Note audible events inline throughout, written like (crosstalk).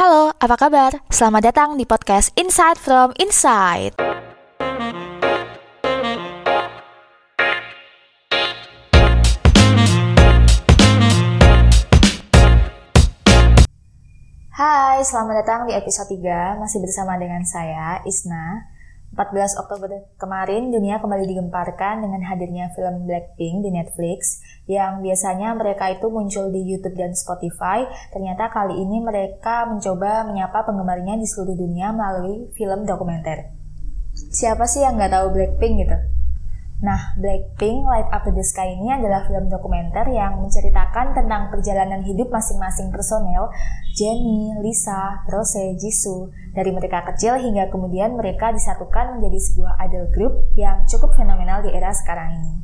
Halo, apa kabar? Selamat datang di podcast Insight from Inside. Hai, selamat datang di episode 3. Masih bersama dengan saya, Isna. 14 Oktober kemarin, dunia kembali digemparkan dengan hadirnya film Blackpink di Netflix yang biasanya mereka itu muncul di YouTube dan Spotify. Ternyata kali ini mereka mencoba menyapa penggemarnya di seluruh dunia melalui film dokumenter. Siapa sih yang nggak tahu Blackpink gitu? Nah, Blackpink Light Up the Sky ini adalah film dokumenter yang menceritakan tentang perjalanan hidup masing-masing personel Jennie, Lisa, Rose, Jisoo dari mereka kecil hingga kemudian mereka disatukan menjadi sebuah idol group yang cukup fenomenal di era sekarang ini.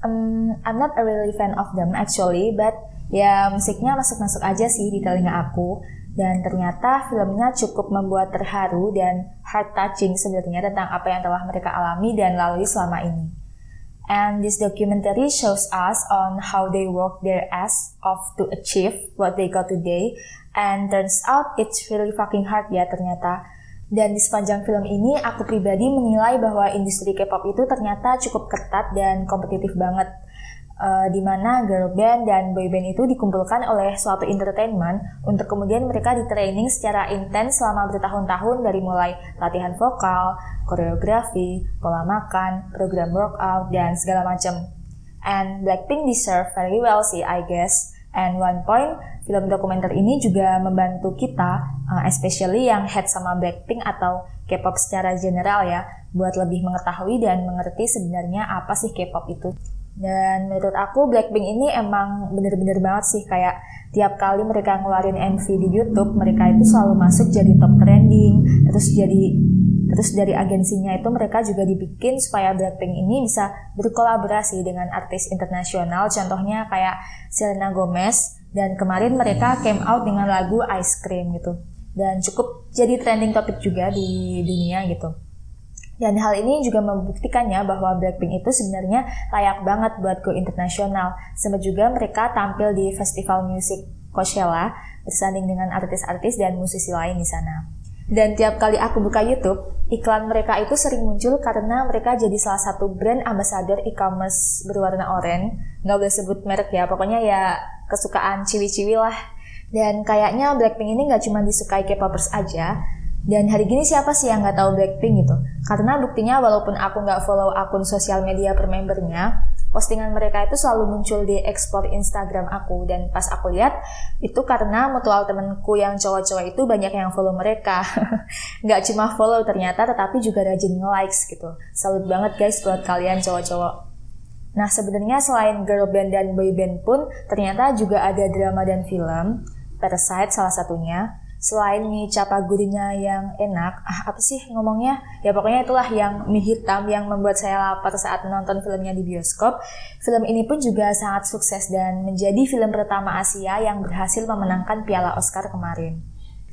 Um, I'm not a really fan of them actually, but ya musiknya masuk-masuk aja sih di telinga aku dan ternyata filmnya cukup membuat terharu dan heart touching sebenarnya tentang apa yang telah mereka alami dan lalui selama ini. And this documentary shows us on how they work their ass off to achieve what they got today. And turns out it's really fucking hard ya ternyata. Dan di sepanjang film ini, aku pribadi menilai bahwa industri K-pop itu ternyata cukup ketat dan kompetitif banget uh, di mana girl band dan boy band itu dikumpulkan oleh suatu entertainment untuk kemudian mereka di training secara intens selama bertahun-tahun dari mulai latihan vokal, koreografi, pola makan, program workout, dan segala macam. And Blackpink deserve very well sih, I guess. And one point, film dokumenter ini juga membantu kita, uh, especially yang head sama Blackpink atau K-pop secara general ya, buat lebih mengetahui dan mengerti sebenarnya apa sih K-pop itu. Dan menurut aku Blackpink ini emang bener-bener banget sih kayak tiap kali mereka ngeluarin MV di YouTube mereka itu selalu masuk jadi top trending terus jadi terus dari agensinya itu mereka juga dibikin supaya Blackpink ini bisa berkolaborasi dengan artis internasional contohnya kayak Selena Gomez dan kemarin mereka came out dengan lagu Ice Cream gitu dan cukup jadi trending topik juga di dunia gitu. Dan hal ini juga membuktikannya bahwa Blackpink itu sebenarnya layak banget buat go internasional. Sama juga mereka tampil di festival musik Coachella bersanding dengan artis-artis dan musisi lain di sana. Dan tiap kali aku buka YouTube, iklan mereka itu sering muncul karena mereka jadi salah satu brand ambassador e-commerce berwarna oranye. Nggak boleh sebut merek ya, pokoknya ya kesukaan ciwi-ciwi lah. Dan kayaknya Blackpink ini nggak cuma disukai K-popers aja, dan hari gini siapa sih yang nggak tahu Blackpink gitu? Karena buktinya walaupun aku nggak follow akun sosial media per membernya, postingan mereka itu selalu muncul di explore Instagram aku dan pas aku lihat itu karena mutual temenku yang cowok-cowok itu banyak yang follow mereka. (laughs) nggak cuma follow ternyata tetapi juga rajin nge-likes gitu. Salut banget guys buat kalian cowok-cowok. Nah sebenarnya selain girl band dan boy band pun ternyata juga ada drama dan film. Parasite salah satunya selain mie capagurinya yang enak, ah apa sih ngomongnya? Ya pokoknya itulah yang mie hitam yang membuat saya lapar saat menonton filmnya di bioskop. Film ini pun juga sangat sukses dan menjadi film pertama Asia yang berhasil memenangkan Piala Oscar kemarin.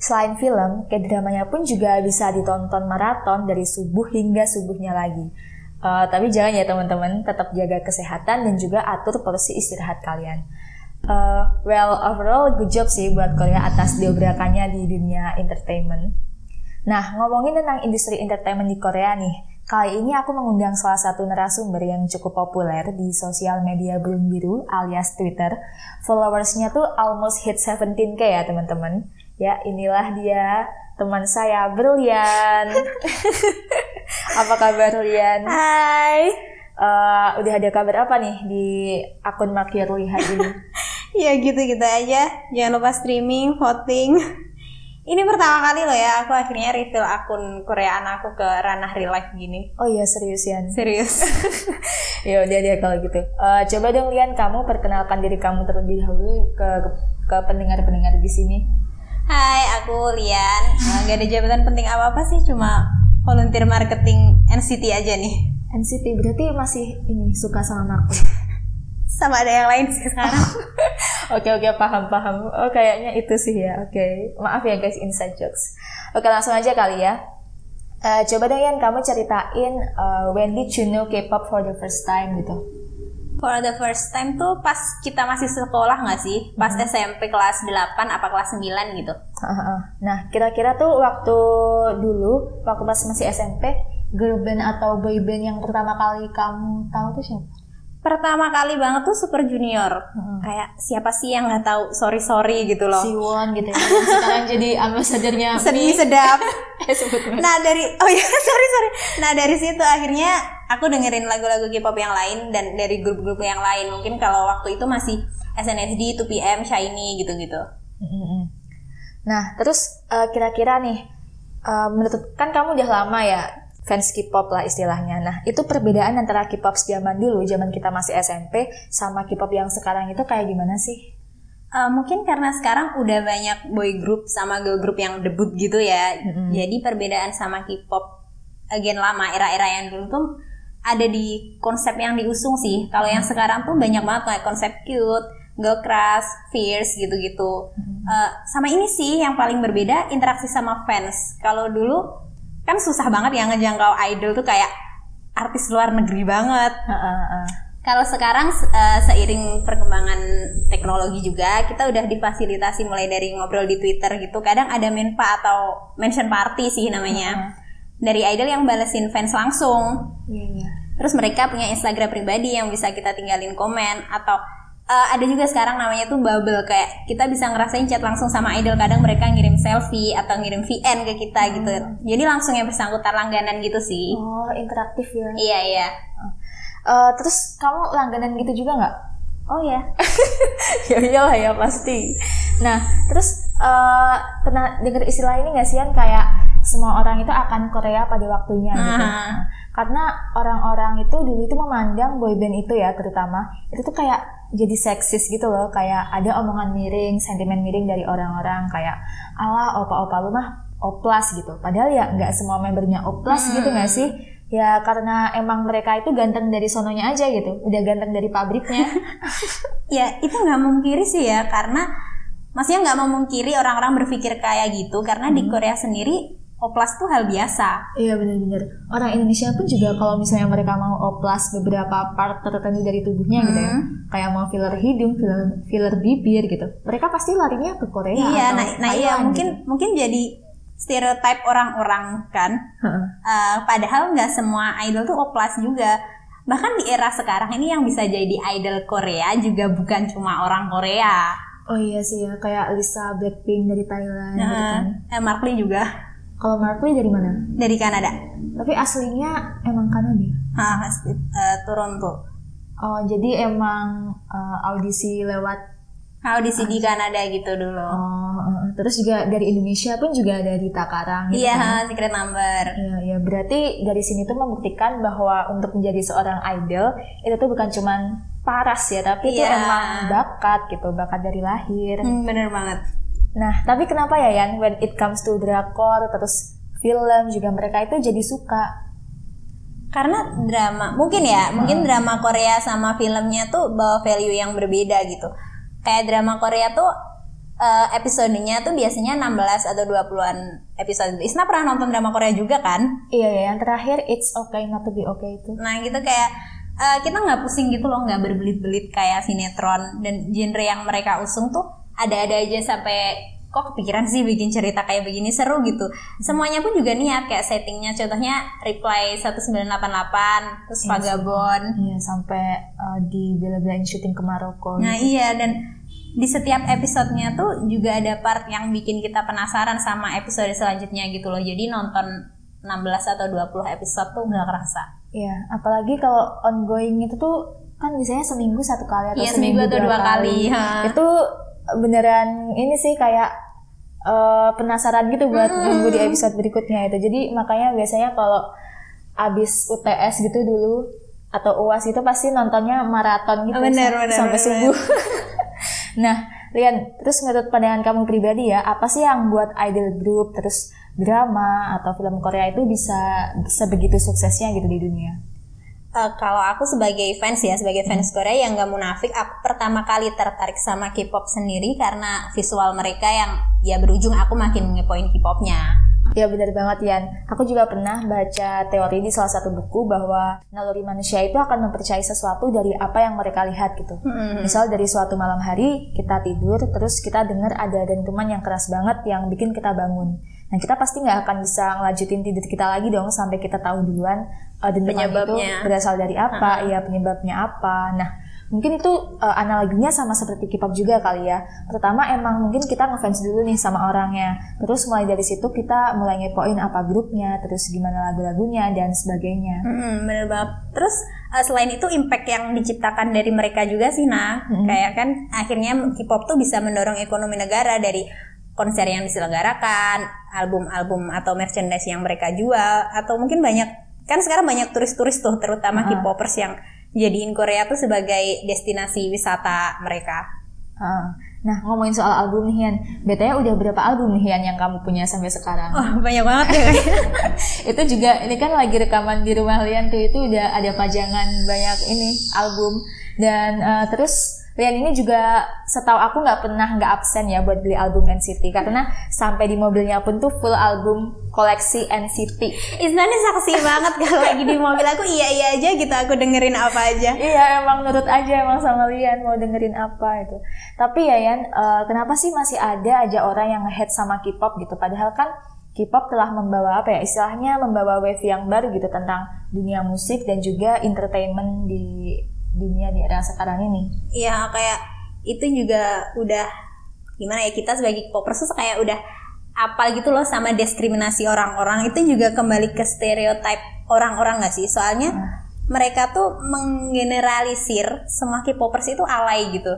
Selain film, K-dramanya pun juga bisa ditonton maraton dari subuh hingga subuhnya lagi. Uh, tapi jangan ya teman-teman, tetap jaga kesehatan dan juga atur porsi istirahat kalian. Uh, well, overall good job sih buat Korea atas diobrakannya di dunia entertainment. Nah, ngomongin tentang industri entertainment di Korea nih, kali ini aku mengundang salah satu narasumber yang cukup populer di sosial media Burung Biru alias Twitter. Followersnya tuh almost hit 17k ya teman-teman. Ya, inilah dia teman saya, Brilian. (laughs) apa kabar, Brilian? Hai. Uh, udah ada kabar apa nih di akun Makir Lihat ini? (laughs) (laughs) ya gitu-gitu aja. Jangan lupa streaming, voting. (laughs) Ini pertama kali loh ya, aku akhirnya reveal akun Koreaan aku ke ranah real life gini. Oh iya serius ya? Serius. (laughs) ya udah deh kalau gitu. Uh, coba dong Lian kamu perkenalkan diri kamu terlebih dahulu ke ke pendengar-pendengar di sini. Hai, aku Lian. Uh, gak ada jabatan penting apa-apa sih, cuma volunteer marketing NCT aja nih. NCT berarti masih ini suka sama aku sama ada yang lain sih sekarang. (laughs) oke oke paham paham. Oh kayaknya itu sih ya. Oke okay. maaf ya guys inside jokes. Oke langsung aja kali ya. Uh, coba dong Yan kamu ceritain uh, when did you know K-pop for the first time gitu. For the first time tuh pas kita masih sekolah nggak sih? Pas SMP kelas 8 apa kelas 9 gitu? Nah, kira-kira tuh waktu dulu, waktu pas masih SMP, girl band atau boy band yang pertama kali kamu tahu tuh siapa? Pertama kali banget tuh Super Junior. Kayak siapa sih yang nggak tahu sorry sorry gitu loh. Siwon gitu ya. sekarang jadi ambasadornya (laughs) Sedih sedap. (laughs) Eh, nah dari oh ya (laughs) sorry sorry. Nah dari situ akhirnya aku dengerin lagu-lagu K-pop yang lain dan dari grup-grup yang lain. Mungkin kalau waktu itu masih SNSD, 2PM, Shiny gitu-gitu. Nah, terus eh, kira-kira nih, eh, menurut kan kamu udah lama ya fans K-pop lah istilahnya. Nah, itu perbedaan antara K-pop zaman dulu, zaman kita masih SMP, sama K-pop yang sekarang itu kayak gimana sih? Eh, mungkin karena sekarang udah banyak boy group sama girl group yang debut gitu ya. Jadi perbedaan sama K-pop again lama era-era yang dulu tuh ada di konsep yang diusung sih. Kalau yang sekarang tuh banyak banget kayak konsep cute, girl crush, fierce gitu-gitu. Eh, sama ini sih yang paling berbeda interaksi sama fans. Kalau dulu kan susah banget ya ngejangkau idol tuh kayak artis luar negeri banget. Kalau sekarang eh, seiring perkembangan teknologi juga kita udah difasilitasi mulai dari ngobrol di Twitter gitu. Kadang ada menpa atau mention party sih namanya. Dari idol yang balesin fans langsung. Iya, iya. Terus mereka punya Instagram pribadi yang bisa kita tinggalin komen atau eh, ada juga sekarang namanya tuh bubble kayak kita bisa ngerasain chat langsung sama idol kadang mereka ngirim selfie atau ngirim VN ke kita gitu. Jadi langsung yang bersangkutan langganan gitu sih. Oh, interaktif ya. Iya iya. Eh, terus kamu langganan gitu juga nggak? Oh ya. (laughs) ya iyalah ya pasti. Nah, terus eh, pernah dengar istilah ini nggak sih kan kayak semua orang itu akan Korea pada waktunya gitu. Ah. Karena orang-orang itu dulu itu memandang boyband itu ya terutama itu tuh kayak jadi seksis gitu loh kayak ada omongan miring sentimen miring dari orang-orang kayak ala opa-opa lu mah oplas gitu. Padahal ya nggak semua membernya oplas gitu nggak sih? Ya karena emang mereka itu ganteng dari sononya aja gitu udah ganteng dari pabriknya. (laughs) Ya itu nggak memungkiri sih ya karena maksudnya nggak memungkiri orang-orang berpikir kayak gitu karena di Korea sendiri oplas tuh hal biasa. Iya benar-benar. Orang Indonesia pun juga kalau misalnya mereka mau oplas beberapa part tertentu dari tubuhnya gitu ya, kayak mau filler hidung, filler, filler bibir gitu, mereka pasti larinya ke Korea. iya, atau nah, nah iya mungkin gitu. mungkin jadi stereotype orang-orang kan. Eh, padahal nggak semua idol tuh oplas juga. Bahkan di era sekarang ini yang bisa jadi idol Korea juga bukan cuma orang Korea. Oh iya sih ya, kayak Lisa Blackpink dari Thailand gitu kan. Nah, eh, Mark Lee juga Kalau Mark Lee dari mana? dari Kanada. Tapi aslinya emang Kanada. Hah, eh, Toronto. Oh, jadi emang uh, audisi lewat Audisi di Kanada gitu dulu. oh, uh, terus juga dari Indonesia pun juga ada di Takarang gitu Iya, kan. secret number. Iya, ya berarti dari sini tuh membuktikan bahwa untuk menjadi seorang idol itu tuh bukan cuman paras ya, tapi itu Iya. emang bakat gitu, bakat dari lahir. Hmm, bener banget. Nah, tapi kenapa ya Yan, when it comes to drakor, terus film juga mereka itu jadi suka? Karena drama, mungkin ya, mungkin drama Korea sama filmnya tuh bawa value yang berbeda gitu. Kayak drama Korea tuh eh, episodenya tuh biasanya 16 atau 20-an episode. Isna pernah nonton drama Korea juga kan? Iya ya, yang terakhir It's Okay Not to Be Okay itu. Nah gitu kayak eh, kita nggak pusing gitu loh, nggak berbelit-belit kayak sinetron dan genre yang mereka usung tuh ada-ada aja sampai kok kepikiran sih bikin cerita kayak begini seru gitu. Semuanya pun juga niat kayak settingnya, contohnya Reply 1988, terus Vagabond. Iya, sampai uh, di bela-belain syuting ke Maroko. Nah iya dan di setiap episodenya tuh juga ada part yang bikin kita penasaran sama episode selanjutnya gitu loh. Jadi nonton 16 atau 20 episode tuh nggak kerasa. Iya, apalagi kalau ongoing itu tuh kan biasanya seminggu satu kali atau Iya, seminggu atau dua kali, ha. Itu beneran ini sih kayak eh, penasaran gitu buat nunggu di episode berikutnya itu. Jadi makanya biasanya kalau abis UTS gitu dulu atau UAS itu pasti nontonnya maraton gitu Bener, bener, sampai bener. subuh. (laughs) nah, Lian, terus menurut pandangan kamu pribadi ya, apa sih yang buat idol group terus drama atau film Korea itu bisa sebegitu suksesnya gitu di dunia? Eh, kalau aku sebagai fans ya, sebagai fans Korea yang nggak munafik, aku pertama kali tertarik sama K-pop sendiri karena visual mereka yang ya berujung aku makin ngepoin K-popnya. Ya benar banget Yan. Aku juga pernah baca teori di salah satu buku bahwa naluri manusia itu akan mempercayai sesuatu dari apa yang mereka lihat gitu. Hmm. Misal dari suatu malam hari kita tidur terus kita dengar ada dentuman yang keras banget yang bikin kita bangun. Nah kita pasti nggak akan bisa ngelanjutin tidur kita lagi dong sampai kita tahu duluan uh, dentuman itu berasal dari apa, uh ya penyebabnya apa. Nah Mungkin itu uh, analoginya sama seperti K-pop juga kali ya. Pertama emang mungkin kita ngefans dulu nih sama orangnya. Terus mulai dari situ kita mulai ngepoin apa grupnya, terus gimana lagu-lagunya dan sebagainya. Hmm, bener banget. Terus uh, selain itu impact yang diciptakan dari mereka juga sih nah. Hmm. Kayak kan akhirnya K-pop tuh bisa mendorong ekonomi negara dari konser yang diselenggarakan, album-album atau merchandise yang mereka jual atau mungkin banyak kan sekarang banyak turis-turis tuh terutama uh. K-popers yang jadiin Korea tuh sebagai destinasi wisata mereka. Uh, nah ngomongin soal album nih Hian, betanya udah berapa album nih Hian yang kamu punya sampai sekarang? Oh banyak banget ya. (laughs) itu juga ini kan lagi rekaman di rumah Lian tuh itu udah ada pajangan banyak ini album dan uh, terus Rian ini juga setahu aku nggak pernah nggak absen ya buat beli album NCT karena sampai di mobilnya pun tuh full album koleksi NCT. Isnani saksi banget kalau lagi di mobil aku iya iya aja gitu aku dengerin apa aja. iya emang nurut aja emang sama Rian mau dengerin apa itu. Tapi ya Yan, uh, kenapa sih masih ada aja orang yang ngehead sama K-pop gitu? Padahal kan K-pop telah membawa apa ya istilahnya membawa wave yang baru gitu tentang dunia musik dan juga entertainment di dunia di era sekarang ini. Iya kayak itu juga udah gimana ya kita sebagai popers tuh kayak udah apa gitu loh sama diskriminasi orang-orang itu juga kembali ke stereotip orang-orang gak sih soalnya hmm. mereka tuh menggeneralisir semua K-popers itu alay gitu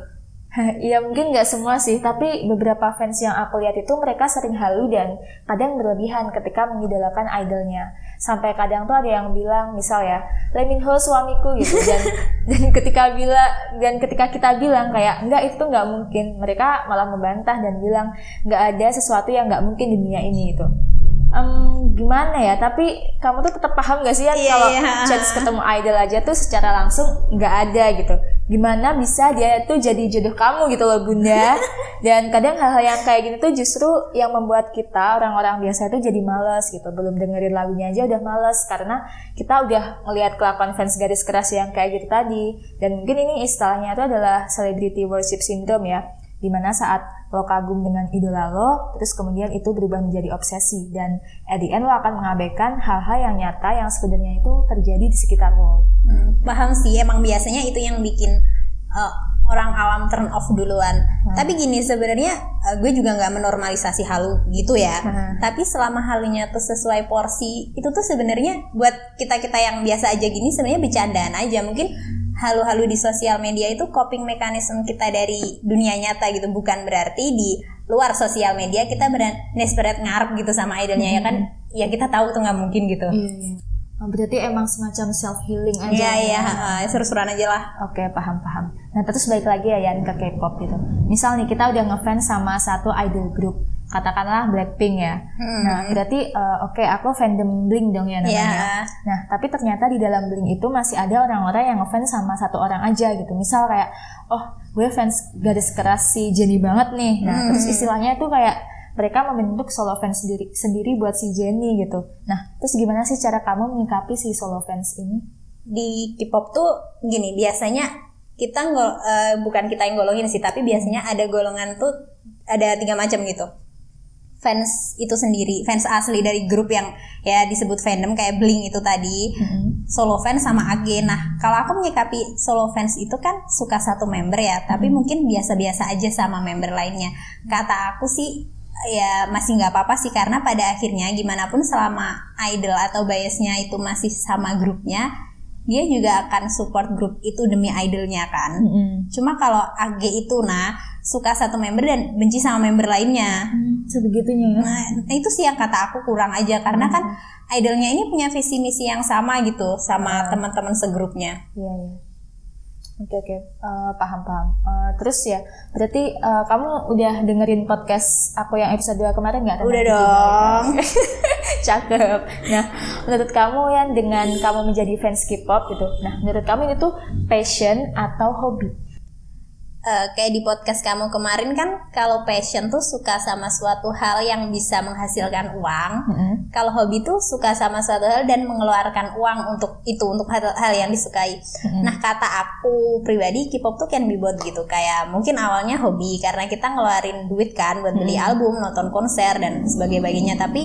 (laughs) Iya mungkin nggak semua sih, tapi beberapa fans yang aku lihat itu mereka sering halu dan kadang berlebihan ketika mengidolakan idolnya. Sampai kadang tuh ada yang bilang, misal ya, Lee Min Ho suamiku gitu. (laughs) Dan dan ketika bila dan ketika kita bilang kayak enggak itu nggak mungkin, mereka malah membantah dan bilang nggak ada sesuatu yang nggak mungkin di dunia ini gitu um, gimana ya? Tapi kamu tuh tetap paham gak sih ya yeah, kalau yeah. chance ketemu idol aja tuh secara langsung nggak ada gitu? Gimana bisa dia tuh jadi jodoh kamu gitu loh bunda? (laughs) Dan kadang hal-hal yang kayak gini tuh justru yang membuat kita orang-orang biasa itu jadi males gitu. Belum dengerin lagunya aja udah males karena kita udah ngelihat kelakuan fans garis keras yang kayak gitu tadi. Dan mungkin ini istilahnya itu adalah celebrity worship syndrome ya. Di mana saat lo kagum dengan idola lo, terus kemudian itu berubah menjadi obsesi dan at the end lo akan mengabaikan hal-hal yang nyata yang sebenarnya itu terjadi di sekitar lo. Hmm, paham sih, emang biasanya itu yang bikin uh, orang awam turn off duluan. Hmm. Tapi gini sebenarnya uh, gue juga nggak menormalisasi halu gitu ya. Hmm. Tapi selama halunya tuh sesuai porsi, itu tuh sebenarnya buat kita kita yang biasa aja gini sebenarnya bercandaan aja mungkin halu-halu di sosial media itu coping mekanisme kita dari dunia nyata gitu bukan berarti di luar sosial media kita beran desperate ngarep gitu sama idolnya mm -hmm. ya kan ya kita tahu tuh nggak mungkin gitu iya, iya. Oh, berarti emang semacam self healing aja. Iya iya, uh, seru-seruan aja lah. Oke, paham paham. Nah, terus balik lagi ya Yan ke K-pop gitu. Misal nih kita udah ngefans sama satu idol group katakanlah Blackpink ya. Hmm. Nah, berarti uh, oke okay, aku fandom Blink dong ya namanya. Yeah. Nah, tapi ternyata di dalam Blink itu masih ada orang-orang yang ngefans sama satu orang aja gitu. Misal kayak oh, gue fans garis keras si Jennie banget nih. Nah, hmm. terus istilahnya itu kayak mereka membentuk solo fans sendiri sendiri buat si Jennie gitu. Nah, terus gimana sih cara kamu menyikapi si solo fans ini? Di K-pop tuh gini, biasanya kita nggak uh, bukan kita yang golongin sih, tapi biasanya ada golongan tuh ada tiga macam gitu fans itu sendiri, fans asli dari grup yang ya disebut fandom kayak Blink itu tadi, mm-hmm. solo fans sama AG. Nah, kalau aku menyikapi solo fans itu kan suka satu member ya, tapi mm-hmm. mungkin biasa-biasa aja sama member lainnya. Kata aku sih ya masih nggak apa-apa sih karena pada akhirnya gimana pun selama idol atau biasnya itu masih sama grupnya dia juga akan support grup itu demi idolnya kan. Mm-hmm. Cuma kalau AG itu nah suka satu member dan benci sama member lainnya. Mm, sebegitunya ya. Nah, itu sih yang kata aku kurang aja karena mm. kan idolnya ini punya visi misi yang sama gitu sama mm. teman-teman segrupnya. Iya, iya. Oke oke uh, paham paham. Uh, terus ya berarti uh, kamu udah dengerin podcast aku yang episode 2 kemarin nggak? Udah dong. (laughs) Cakep. Nah menurut kamu ya dengan kamu menjadi fans K-pop gitu, nah menurut kamu ini tuh passion atau hobi? Uh, kayak di podcast kamu kemarin kan kalau passion tuh suka sama suatu hal yang bisa menghasilkan uang. Mm-hmm. Kalau hobi tuh suka sama suatu hal dan mengeluarkan uang untuk itu untuk hal, hal yang disukai. Mm-hmm. Nah kata aku pribadi K-pop tuh can be both gitu kayak mungkin awalnya hobi karena kita ngeluarin duit kan buat beli mm-hmm. album, nonton konser dan sebagainya. Tapi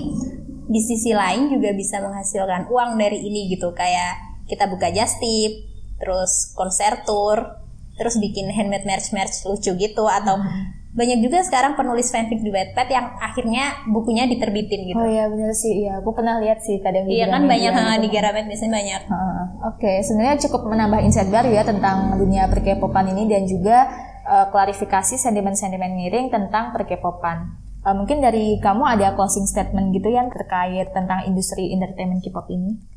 di sisi lain juga bisa menghasilkan uang dari ini gitu kayak kita buka just tip, terus konser tour, terus bikin handmade merch merch lucu gitu atau hmm. banyak juga sekarang penulis fanfic di Wattpad yang akhirnya bukunya diterbitin gitu. Oh iya benar sih, iya aku pernah lihat sih kadang di Iya kan banyak yang di Gramet biasanya banyak. Uh, Oke, okay. sebenarnya cukup menambah insight baru ya tentang dunia perkepopan ini dan juga uh, klarifikasi sentimen-sentimen miring tentang perkepopan. Uh, mungkin dari kamu ada closing statement gitu yang terkait tentang industri entertainment K-pop ini?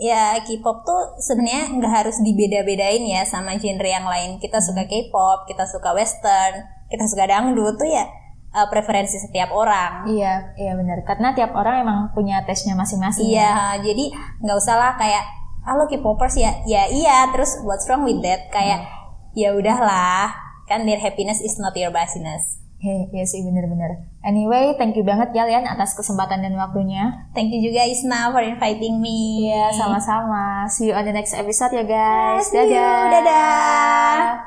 Ya K-pop tuh sebenarnya nggak harus dibeda-bedain ya sama genre yang lain. Kita suka K-pop, kita suka western, kita suka dangdut tuh ya uh, preferensi setiap orang. Iya, iya benar. Karena tiap orang emang punya tesnya masing-masing. Iya, ya. jadi nggak usah lah kayak halo K-popers ya, ya iya. Terus what's wrong with that? Kayak hmm. ya udahlah, kan their happiness is not your business. Hei, ya sih bener-bener. Anyway, thank you banget ya Lian atas kesempatan dan waktunya. Thank you juga Isna for inviting me. Iya, sama-sama. See you on the next episode ya guys. Dadah. Dadah.